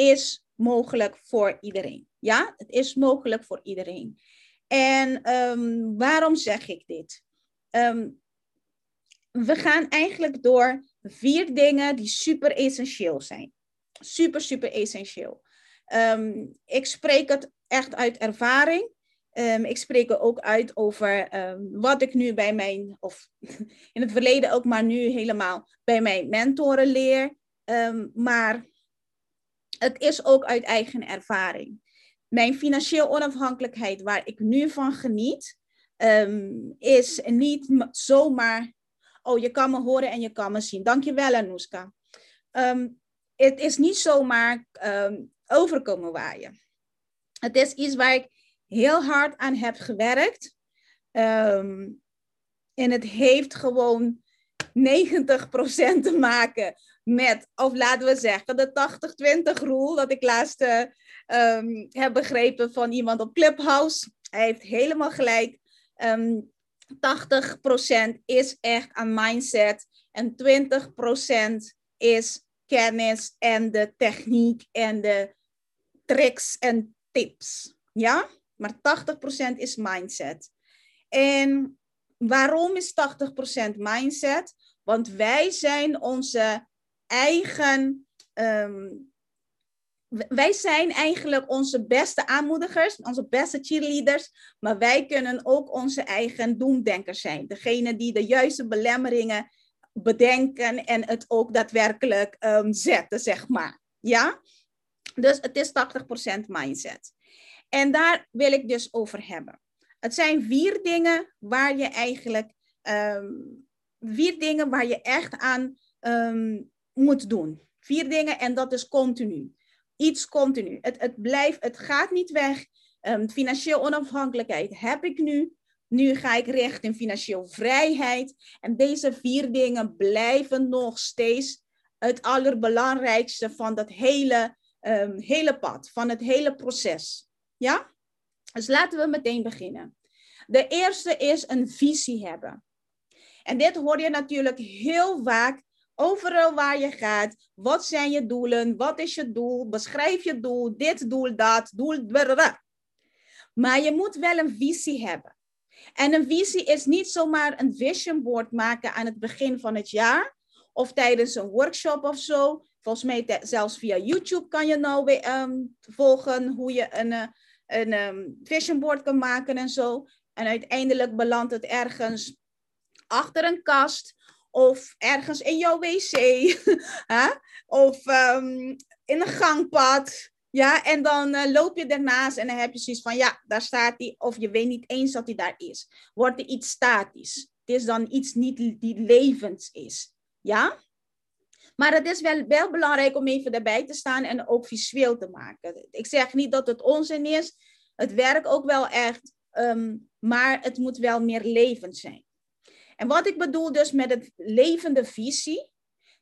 is mogelijk voor iedereen. Ja, het is mogelijk voor iedereen. En ehm, waarom zeg ik dit? Ehm, we gaan eigenlijk door vier dingen die super essentieel zijn. Super, super essentieel. Ehm, ik spreek het echt uit ervaring. ik spreek er ook uit over wat ik nu bij mijn, of in het verleden ook, maar nu helemaal bij mijn mentoren leer. maar het is ook uit eigen ervaring. Mijn financieel onafhankelijkheid, waar ik nu van geniet, ehm, is niet zomaar, oh je kan me horen en je kan me zien. Dankjewel Anouska. Um, het is niet zomaar um, overkomen waaien. Het is iets waar ik heel hard aan heb gewerkt. en het heeft gewoon 90% te maken met, of laten we zeggen, de 80-20 rule, dat ik laatst um, heb begrepen van iemand op Clubhouse. Hij heeft helemaal gelijk. Um, ehm, 80% is echt aan mindset en 20% is kennis en de techniek en de tricks en tips. Ja, maar 80% is mindset. En waarom is 80% mindset? Want wij zijn onze eigen. Ehm, wij zijn eigenlijk onze beste aanmoedigers, onze beste cheerleaders, maar wij kunnen ook onze eigen doemdenkers zijn. Degene die de juiste belemmeringen bedenken en het ook daadwerkelijk um, zetten, zeg maar. Ja? Dus het is 80% mindset. En daar wil ik dus over hebben. Het zijn vier dingen waar je eigenlijk, um, vier dingen waar je echt aan moet doen. Vier dingen en dat is continu. Iets continu. Het, het blijft, het gaat niet weg. Um, financieel onafhankelijkheid heb ik nu. Nu ga ik richting financieel vrijheid. En deze vier dingen blijven nog steeds het allerbelangrijkste van dat hele, hele pad, van het hele proces. Ja? Dus laten we meteen beginnen. De eerste is een visie hebben. En dit hoor je natuurlijk heel vaak Overal waar je gaat, wat zijn je doelen? Wat is je doel? Beschrijf je doel, dit doel, dat, doel. Maar je moet wel een visie hebben. En een visie is niet zomaar een vision board maken aan het begin van het jaar of tijdens een workshop of zo. Volgens mij zelfs via YouTube kan je nou weer um, volgen hoe je een, eh, een um, board kan maken en zo. En uiteindelijk belandt het ergens achter een kast of ergens in jouw wc, of um, in een gangpad. Ja, en dan uh, loop je ernaast en dan heb je zoiets van, ja, daar staat hij, of je weet niet eens dat hij daar is. Wordt er iets statisch. Het is dan iets niet die levens is. Ja? Maar het is wel, wel belangrijk om even erbij te staan en ook visueel te maken. Ik zeg niet dat het onzin is. Het werkt ook wel echt, um, maar het moet wel meer levend zijn. En wat ik bedoel dus met het levende visie,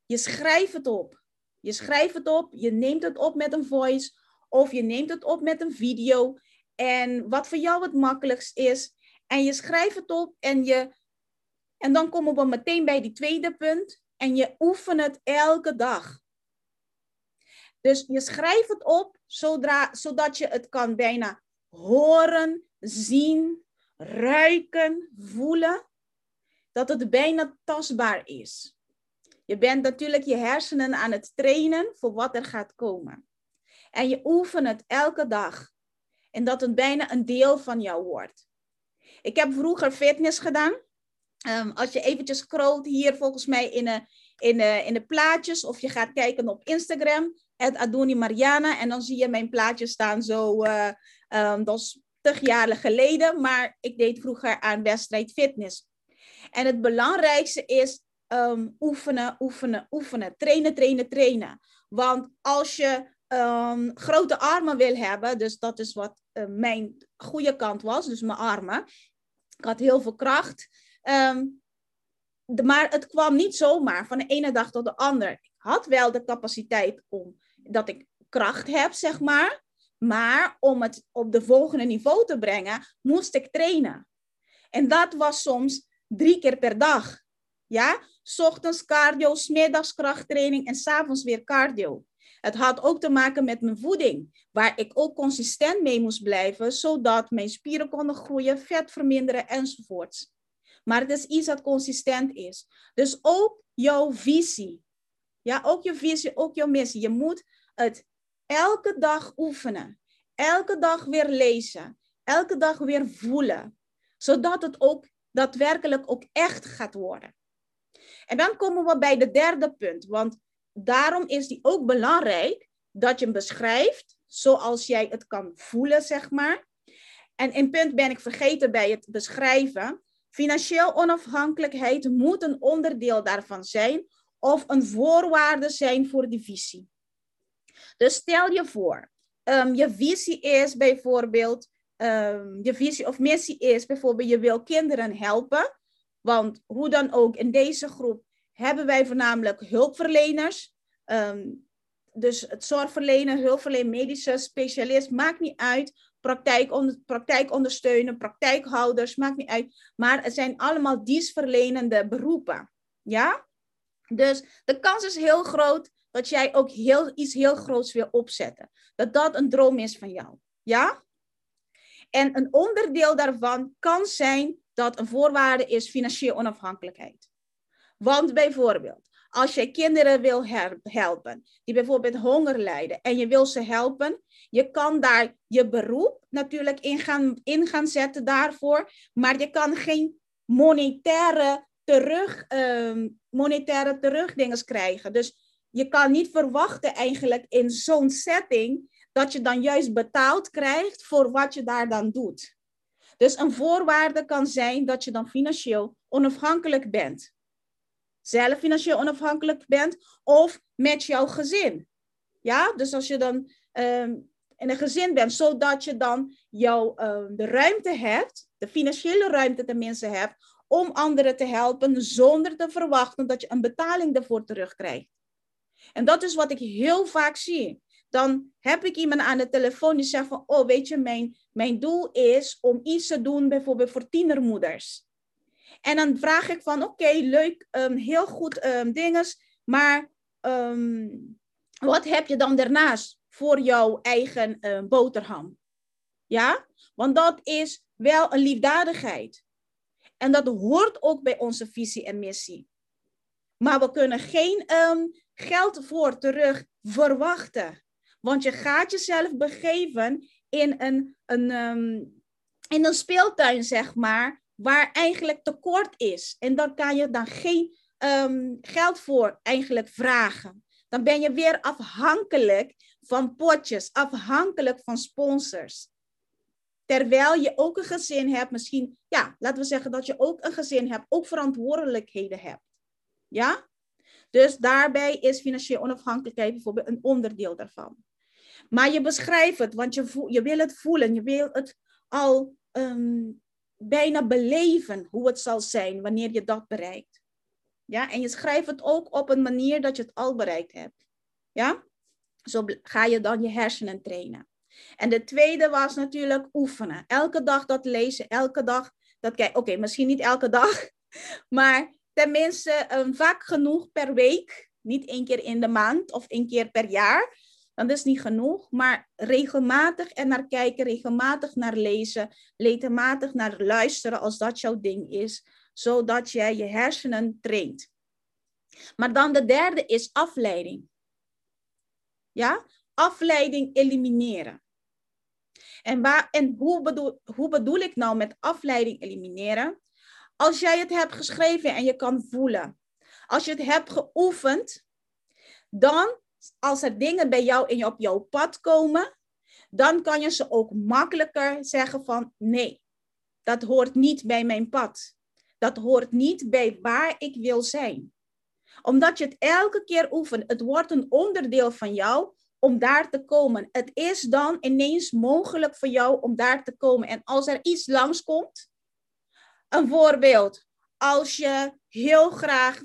je schrijft het op. Je schrijft het op, je neemt het op met een voice of je neemt het op met een video. En wat voor jou het makkelijkst is. En je schrijft het op en, je, en dan komen we meteen bij die tweede punt. En je oefent het elke dag. Dus je schrijft het op zodra, zodat je het kan bijna horen, zien, ruiken, voelen dat het bijna tastbaar is. Je bent natuurlijk je hersenen aan het trainen voor wat er gaat komen. En je oefent het elke dag. En dat het bijna een deel van jou wordt. Ik heb vroeger fitness gedaan. Um, als je eventjes scrolt hier volgens mij in de, in, de, in de plaatjes. Of je gaat kijken op Instagram. Het Adoni Mariana. En dan zie je mijn plaatjes staan zo. Uh, dat is tig jaren geleden. Maar ik deed vroeger aan wedstrijd fitness. En het belangrijkste is um, oefenen, oefenen, oefenen. Trainen, trainen, trainen. Want als je ehm, grote armen wil hebben, dus dat is wat mijn goede kant was, dus mijn armen. Ik had heel veel kracht. Ehm, de, maar het kwam niet zomaar van de ene dag tot de ander. Ik had wel de capaciteit om dat ik kracht heb, zeg maar. Maar om het op de volgende niveau te brengen, moest ik trainen. En dat was soms drie keer per dag. Ja, ochtends cardio, smiddags krachttraining en s'avonds weer cardio. Het had ook te maken met mijn voeding, waar ik ook consistent mee moest blijven, zodat mijn spieren konden groeien, vet verminderen enzovoorts. Maar het is iets dat consistent is. Dus ook jouw visie. Ja, ook je visie, ook jouw missie. Je moet het elke dag oefenen. Elke dag weer lezen. Elke dag weer voelen. Zodat het ook daadwerkelijk ook echt gaat worden. En dan komen we bij de derde punt. Want daarom is die ook belangrijk dat je hem beschrijft zoals jij het kan voelen, zeg maar. En in punt ben ik vergeten bij het beschrijven. Financieel onafhankelijkheid moet een onderdeel daarvan zijn of een voorwaarde zijn voor die visie. Dus stel je voor, um, je visie is bijvoorbeeld, um, je visie of missie is bijvoorbeeld, je wil kinderen helpen. Want hoe dan ook, in deze groep hebben wij voornamelijk hulpverleners. Um, dus het zorgverlenen, hulpverlenen, medische specialist, maakt niet uit. Praktijk, onder, praktijk ondersteunen, praktijkhouders, maakt niet uit. Maar het zijn allemaal dienstverlenende beroepen. Ja? Dus de kans is heel groot dat jij ook heel, iets heel groots wil opzetten. Dat dat een droom is van jou. Ja? En een onderdeel daarvan kan zijn dat een voorwaarde is financieel onafhankelijkheid. Want bijvoorbeeld, als je kinderen wil helpen, die bijvoorbeeld honger lijden, en je wil ze helpen, je kan daar je beroep natuurlijk in gaan, in gaan zetten daarvoor, maar je kan geen monetaire terug, um, monetaire terugdinges krijgen. Dus je kan niet verwachten eigenlijk in zo'n setting dat je dan juist betaald krijgt voor wat je daar dan doet. Dus een voorwaarde kan zijn dat je dan financieel onafhankelijk bent. Zelf financieel onafhankelijk bent of met jouw gezin. Ja, dus als je dan um, in een gezin bent, zodat je dan jouw, um, de ruimte hebt, de financiële ruimte tenminste hebt, om anderen te helpen zonder te verwachten dat je een betaling ervoor terugkrijgt. En dat is wat ik heel vaak zie. Dan heb ik iemand aan de telefoon die zegt van, oh weet je, mijn, mijn doel is om iets te doen bijvoorbeeld voor tienermoeders. En dan vraag ik van, oké, leuk, um, heel goed um, dinges, maar um, wat heb je dan daarnaast voor jouw eigen boterham? Ja, want dat is wel een liefdadigheid. En dat hoort ook bij onze visie en missie. Maar we kunnen geen geld voor terug verwachten. Want je gaat jezelf begeven in een, een, in een speeltuin, zeg maar, waar eigenlijk tekort is. En dan kan je dan geen um, geld voor eigenlijk vragen. Dan ben je weer afhankelijk van potjes, afhankelijk van sponsors. Terwijl je ook een gezin hebt, misschien, ja, laten we zeggen dat je ook een gezin hebt, ook verantwoordelijkheden hebt. Ja? Dus daarbij is financiële onafhankelijkheid bijvoorbeeld een onderdeel daarvan. Maar je beschrijft het, want je, voel, je wil het voelen, je wil het al um, bijna beleven hoe het zal zijn wanneer je dat bereikt. Ja, en je schrijft het ook op een manier dat je het al bereikt hebt. Ja, zo ga je dan je hersenen trainen. En de tweede was natuurlijk oefenen. Elke dag dat lezen, elke dag dat kijken. Oké, misschien niet elke dag, maar tenminste vaak genoeg per week. Niet één keer in de maand of één keer per jaar. Dan is niet genoeg, maar regelmatig er naar kijken, regelmatig naar lezen, regelmatig naar luisteren als dat jouw ding is, zodat jij je hersenen traint. Maar dan de derde is afleiding. Ja, afleiding elimineren. En, waar, en hoe, bedoel, hoe bedoel ik nou met afleiding elimineren? Als jij het hebt geschreven en je kan voelen, als je het hebt geoefend, dan als er dingen bij jou in, op jouw pad komen, dan kan je ze ook makkelijker zeggen van nee, dat hoort niet bij mijn pad. Dat hoort niet bij waar ik wil zijn. Omdat je het elke keer oefent, het wordt een onderdeel van jou, om daar te komen. Het is dan ineens mogelijk voor jou om daar te komen. En als er iets langskomt, een voorbeeld, als je heel graag,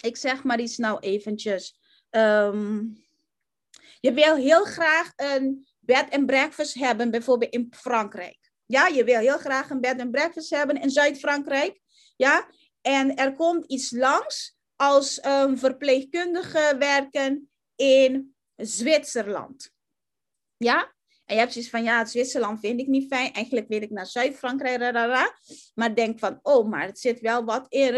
ik zeg maar iets nou eventjes, ehm, je wil heel graag een bed and breakfast hebben, bijvoorbeeld in Frankrijk. Ja, je wil heel graag een bed and breakfast hebben in Zuid-Frankrijk. Ja, en er komt iets langs als um, verpleegkundige werken in Zwitserland. Ja? En je hebt zoiets van, ja, Zwitserland vind ik niet fijn. Eigenlijk wil ik naar Zuid-Frankrijk. Maar denk van, oh, maar het zit wel wat in.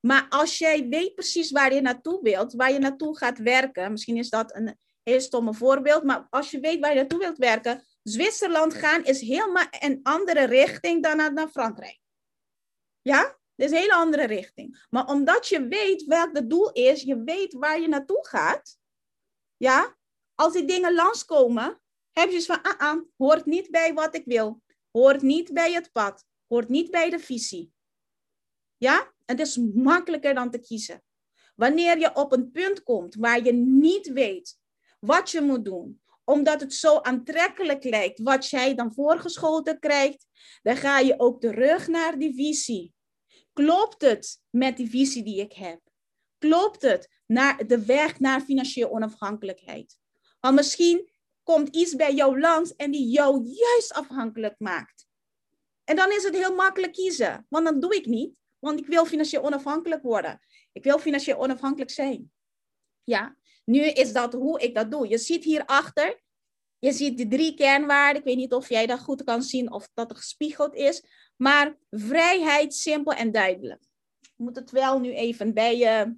Maar als jij weet precies waar je naartoe wilt, waar je naartoe gaat werken. Misschien is dat een heel stomme voorbeeld. Maar als je weet waar je naartoe wilt werken. Zwitserland gaan is helemaal een andere richting dan naar, naar Frankrijk. Ja? Dat is een hele andere richting. Maar omdat je weet welk het doel is, je weet waar je naartoe gaat, ja, als die dingen langskomen, heb je van, ah, ah, hoort niet bij wat ik wil. Hoort niet bij het pad. Hoort niet bij de visie. Ja, het is makkelijker dan te kiezen. Wanneer je op een punt komt waar je niet weet wat je moet doen, omdat het zo aantrekkelijk lijkt wat jij dan voorgeschoten krijgt, dan ga je ook terug naar die visie. Klopt het met die visie die ik heb? Klopt het naar de weg naar financiële onafhankelijkheid? Want misschien komt iets bij jou langs en die jou juist afhankelijk maakt. En dan is het heel makkelijk kiezen, want dat doe ik niet, want ik wil financieel onafhankelijk worden. Ik wil financieel onafhankelijk zijn. Ja, nu is dat hoe ik dat doe. Je ziet hierachter, je ziet de drie kernwaarden. Ik weet niet of jij dat goed kan zien of dat er gespiegeld is. Maar vrijheid, simpel en duidelijk. Ik moet het wel nu even bij, uh,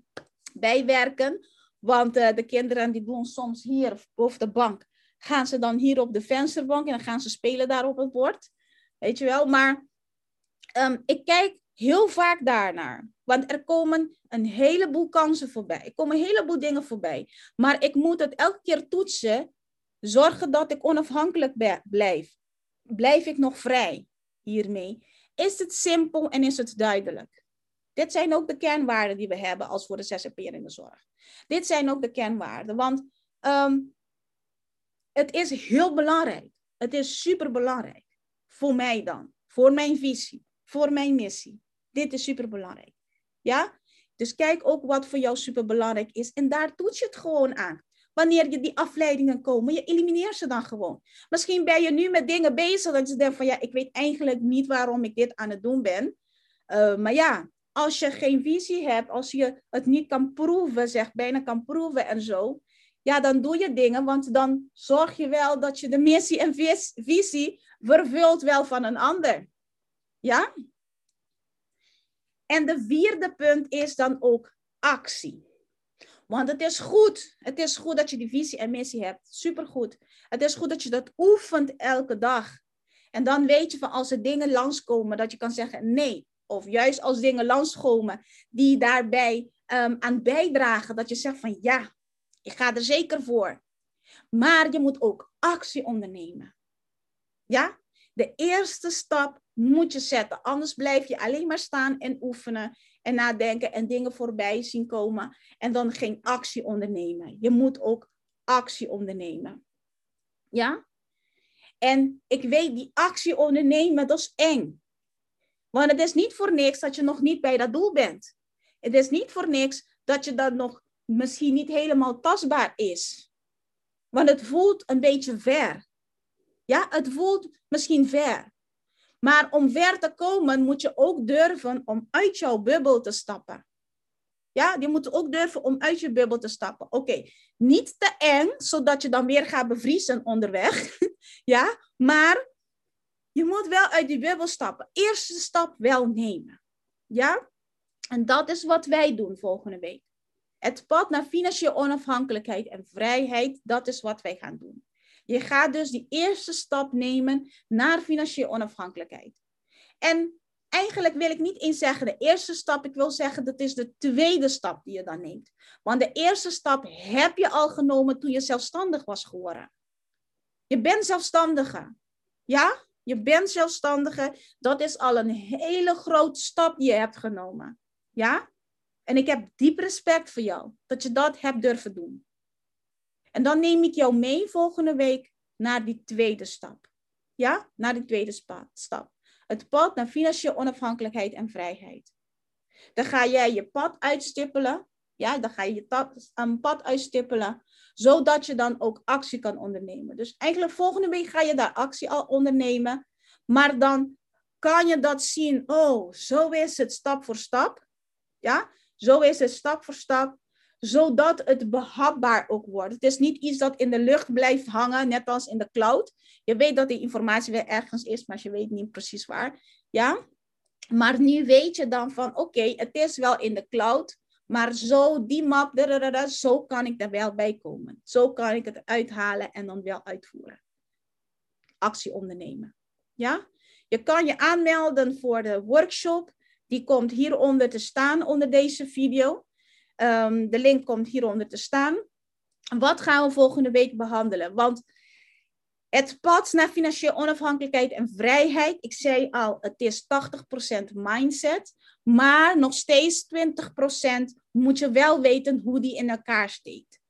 bijwerken. Want uh, de kinderen die doen soms hier boven de bank. Gaan ze dan hier op de vensterbank en dan gaan ze spelen daar op het bord. Weet je wel. Maar um, ik kijk heel vaak daarnaar. Want er komen een heleboel kansen voorbij. Er komen een heleboel dingen voorbij. Maar ik moet het elke keer toetsen. Zorgen dat ik onafhankelijk blijf. Blijf ik nog vrij hiermee? Is het simpel en is het duidelijk? Dit zijn ook de kernwaarden die we hebben als voor de zzp'er in de zorg. Dit zijn ook de kernwaarden, want um, het is heel belangrijk. Het is super belangrijk. Voor mij dan. Voor mijn visie. Voor mijn missie. Dit is super belangrijk. Ja? Dus kijk ook wat voor jou super belangrijk is. En daar toets je het gewoon aan. Wanneer je die afleidingen komen, je elimineert ze dan gewoon. Misschien ben je nu met dingen bezig dat je denkt van ja, ik weet eigenlijk niet waarom ik dit aan het doen ben. Uh, maar ja, als je geen visie hebt, als je het niet kan proeven, zeg bijna kan proeven en zo, ja, dan doe je dingen, want dan zorg je wel dat je de missie en visie vervult wel van een ander. Ja? En de vierde punt is dan ook actie. Want het is goed. Het is goed dat je die visie en missie hebt. Supergoed. Het is goed dat je dat oefent elke dag. En dan weet je van als er dingen langskomen, dat je kan zeggen nee. Of juist als dingen langskomen die daarbij um, aan bijdragen, dat je zegt van ja, ik ga er zeker voor. Maar je moet ook actie ondernemen. Ja? De eerste stap moet je zetten. Anders blijf je alleen maar staan en oefenen en nadenken en dingen voorbij zien komen en dan geen actie ondernemen. Je moet ook actie ondernemen. Ja? En ik weet, die actie ondernemen, dat is eng. Want het is niet voor niks dat je nog niet bij dat doel bent. Het is niet voor niks dat je dat nog misschien niet helemaal tastbaar is. Want het voelt een beetje ver. Ja, het voelt misschien ver. Maar om ver te komen moet je ook durven om uit jouw bubbel te stappen. Ja, je moet ook durven om uit je bubbel te stappen. Oké, niet te eng, zodat je dan weer gaat bevriezen onderweg. ja, maar je moet wel uit die bubbel stappen. Eerste stap wel nemen. Ja, en dat is wat wij doen volgende week. Het pad naar financiële onafhankelijkheid en vrijheid, dat is wat wij gaan doen. Je gaat dus die eerste stap nemen naar financiële onafhankelijkheid. En eigenlijk wil ik niet eens zeggen de eerste stap, ik wil zeggen dat is de tweede stap die je dan neemt. Want de eerste stap heb je al genomen toen je zelfstandig was geworden. Je bent zelfstandige. Ja, je bent zelfstandige. Dat is al een hele grote stap die je hebt genomen. Ja? En ik heb diep respect voor jou dat je dat hebt durven doen. En dan neem ik jou mee volgende week naar die tweede stap. Ja, naar die tweede stap. Het pad naar financiële onafhankelijkheid en vrijheid. Dan ga jij je pad uitstippelen. Ja, dan ga je je een pad uitstippelen, zodat je dan ook actie kan ondernemen. Dus eigenlijk volgende week ga je daar actie al ondernemen. Maar dan kan je dat zien. Oh, zo is het stap voor stap. Ja, zo is het stap voor stap zodat het behapbaar ook wordt. Het is niet iets dat in de lucht blijft hangen, net als in de cloud. Je weet dat die informatie weer ergens is, maar je weet niet precies waar. Ja? Maar nu weet je dan van, oké, het is wel in de cloud, maar zo, die map, zo kan ik er wel bij komen. Zo kan ik het uithalen en dan wel uitvoeren. Actie ondernemen. Ja? Je kan je aanmelden voor de workshop. Die komt hieronder te staan onder deze video. Um, de link komt hieronder te staan. Wat gaan we volgende week behandelen? Want het pad naar financiële onafhankelijkheid en vrijheid, ik zei al, het is 80% mindset, maar nog steeds 20% moet je wel weten hoe die in elkaar steekt.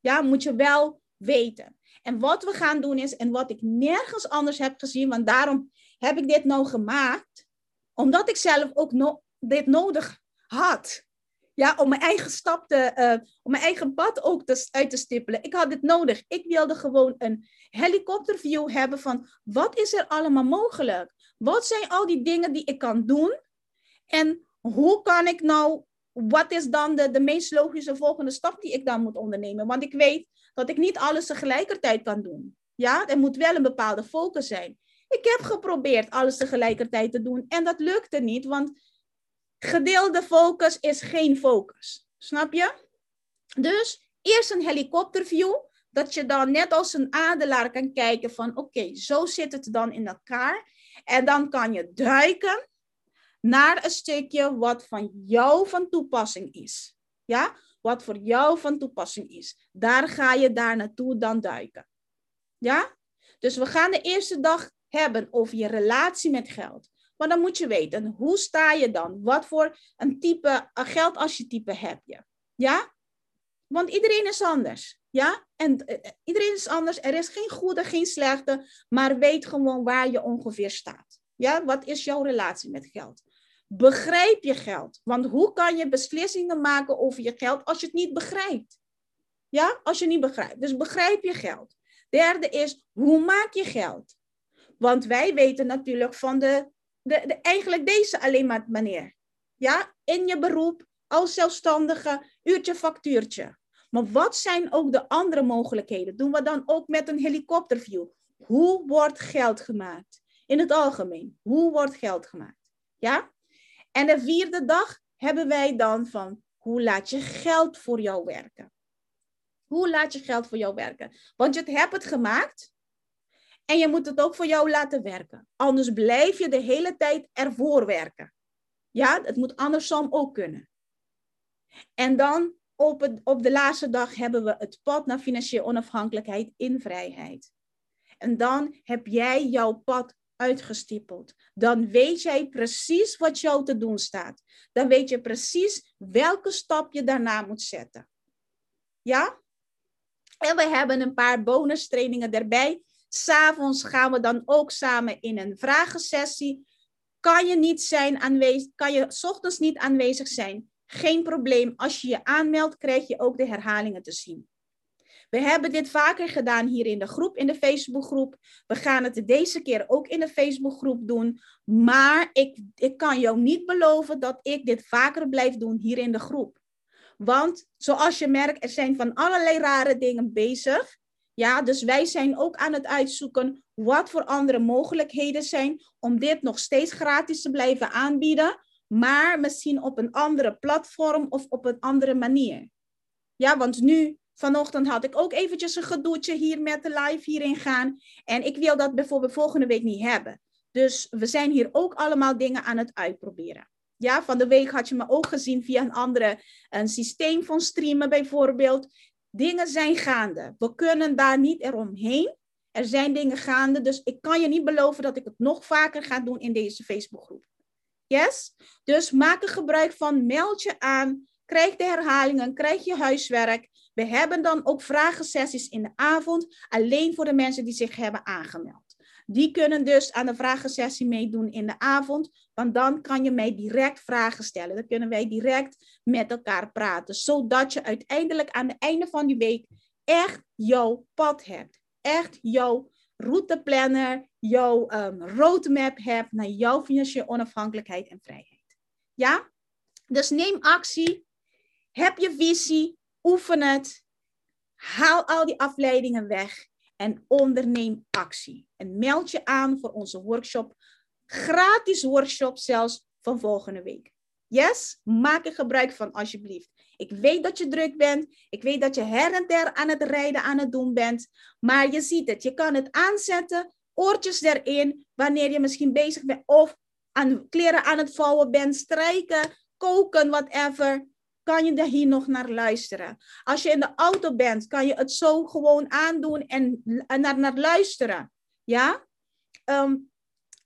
Ja, moet je wel weten. En wat we gaan doen is, en wat ik nergens anders heb gezien, want daarom heb ik dit nou gemaakt, omdat ik zelf ook dit nodig had. Ja, om mijn eigen stap te, uh, om mijn eigen pad ook uit te stippelen. Ik had dit nodig. Ik wilde gewoon een helikopterview hebben van wat is er allemaal mogelijk? Wat zijn al die dingen die ik kan doen? En hoe kan ik nou, wat is dan de, de meest logische volgende stap die ik dan moet ondernemen? Want ik weet dat ik niet alles tegelijkertijd kan doen. Ja, er moet wel een bepaalde focus zijn. Ik heb geprobeerd alles tegelijkertijd te doen en dat lukte niet, want Gedeelde focus is geen focus. Snap je? Dus eerst een helikopterview, dat je dan net als een adelaar kan kijken van oké, zo zit het dan in elkaar. En dan kan je duiken naar een stukje wat van jou van toepassing is. Ja, wat voor jou van toepassing is. Daar ga je daar naartoe dan duiken. Ja, dus we gaan de eerste dag hebben over je relatie met geld. Maar dan moet je weten, hoe sta je dan? Wat voor een type als je type heb je? Ja? Want iedereen is anders. Ja? En uh, iedereen is anders. Er is geen goede, geen slechte. Maar weet gewoon waar je ongeveer staat. Ja? Wat is jouw relatie met geld? Begrijp je geld? Want hoe kan je beslissingen maken over je geld als je het niet begrijpt? Ja, als je niet begrijpt. Dus begrijp je geld. Derde is, hoe maak je geld? Want wij weten natuurlijk van de de, eigenlijk deze alleen maar manier. Ja, in je beroep, als zelfstandige, uurtje factuurtje. Maar wat zijn ook de andere mogelijkheden? Doen we dan ook met een helikopterview? Hoe wordt geld gemaakt? In het algemeen, hoe wordt geld gemaakt? Ja? En de vierde dag hebben wij dan van hoe laat je geld voor jou werken? Hoe laat je geld voor jou werken? Want je hebt het gemaakt, en je moet het ook voor jou laten werken. Anders blijf je de hele tijd ervoor werken. Ja, het moet andersom ook kunnen. En dan op, op de laatste dag hebben we het pad naar financiële onafhankelijkheid in vrijheid. En dan heb jij jouw pad uitgestippeld. Dan weet jij precies wat jou te doen staat. Dan weet je precies welke stap je daarna moet zetten. Ja? En we hebben een paar bonus trainingen erbij S'avonds gaan we dan ook samen in een vragensessie. Kan je niet zijn aanwezig, kan je ochtends niet aanwezig zijn? Geen probleem. Als je je aanmeldt, krijg je ook de herhalingen te zien. We hebben dit vaker gedaan hier in de groep, in de Facebookgroep. We gaan het deze keer ook in de Facebookgroep doen. Maar ik, ik kan jou niet beloven dat ik dit vaker blijf doen hier in de groep. Want zoals je merkt, er zijn van allerlei rare dingen bezig. Ja, dus wij zijn ook aan het uitzoeken wat voor andere mogelijkheden zijn om dit nog steeds gratis te blijven aanbieden, maar misschien op een andere platform of op een andere manier. Ja, want nu, vanochtend had ik ook eventjes een gedoetje hier met de live hierin gaan en ik wil dat bijvoorbeeld volgende week niet hebben. Dus we zijn hier ook allemaal dingen aan het uitproberen. Ja, van de week had je me ook gezien via een andere een systeem van streamen bijvoorbeeld. Dingen zijn gaande. We kunnen daar niet eromheen. Er zijn dingen gaande, dus ik kan je niet beloven dat ik het nog vaker ga doen in deze Facebookgroep. Yes? Dus maak er gebruik van, meld je aan, krijg de herhalingen, krijg je huiswerk. We hebben dan ook vragensessies in de avond, alleen voor de mensen die zich hebben aangemeld. Die kunnen dus aan de vragensessie meedoen in de avond, want dan kan je mij direct vragen stellen. Dan kunnen wij direct met elkaar praten, zodat je uiteindelijk aan het einde van die week echt jouw pad hebt. Echt jouw routeplanner, jouw um, roadmap hebt naar jouw financiële onafhankelijkheid en vrijheid. Ja? Dus neem actie, heb je visie, oefen het, haal al die afleidingen weg en onderneem actie. En meld je aan voor onze workshop, gratis workshop zelfs van volgende week. Yes, maak er gebruik van alsjeblieft. Ik weet dat je druk bent. Ik weet dat je her en der aan het rijden aan het doen bent. Maar je ziet het, je kan het aanzetten, oortjes erin, wanneer je misschien bezig bent of aan kleren aan het vouwen bent, strijken, koken, whatever kan je er hier nog naar luisteren. Als je in de auto bent, kan je het zo gewoon aandoen en naar, naar luisteren. Ja? Ehm,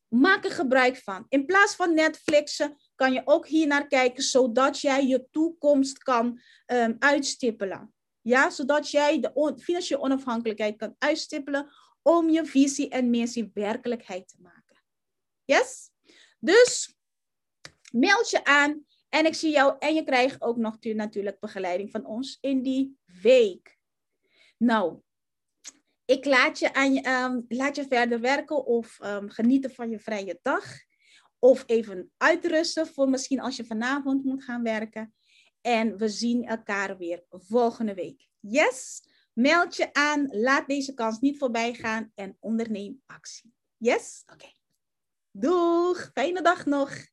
maak er gebruik van. In plaats van Netflixen kan je ook hier naar kijken, zodat jij je toekomst kan um, uitstippelen. Ja, zodat jij de financiële onafhankelijkheid kan uitstippelen om je visie en missie werkelijkheid te maken. Yes? Dus meld je aan en ik zie jou en je krijgt ook nog natuurlijk begeleiding van ons in die week. Nou, ik laat je, aan je, um, laat je verder werken of um, genieten van je vrije dag. Of even uitrusten voor misschien als je vanavond moet gaan werken. En we zien elkaar weer volgende week. Yes? Meld je aan, laat deze kans niet voorbij gaan en onderneem actie. Yes? Oké. Doeg! Fijne dag nog!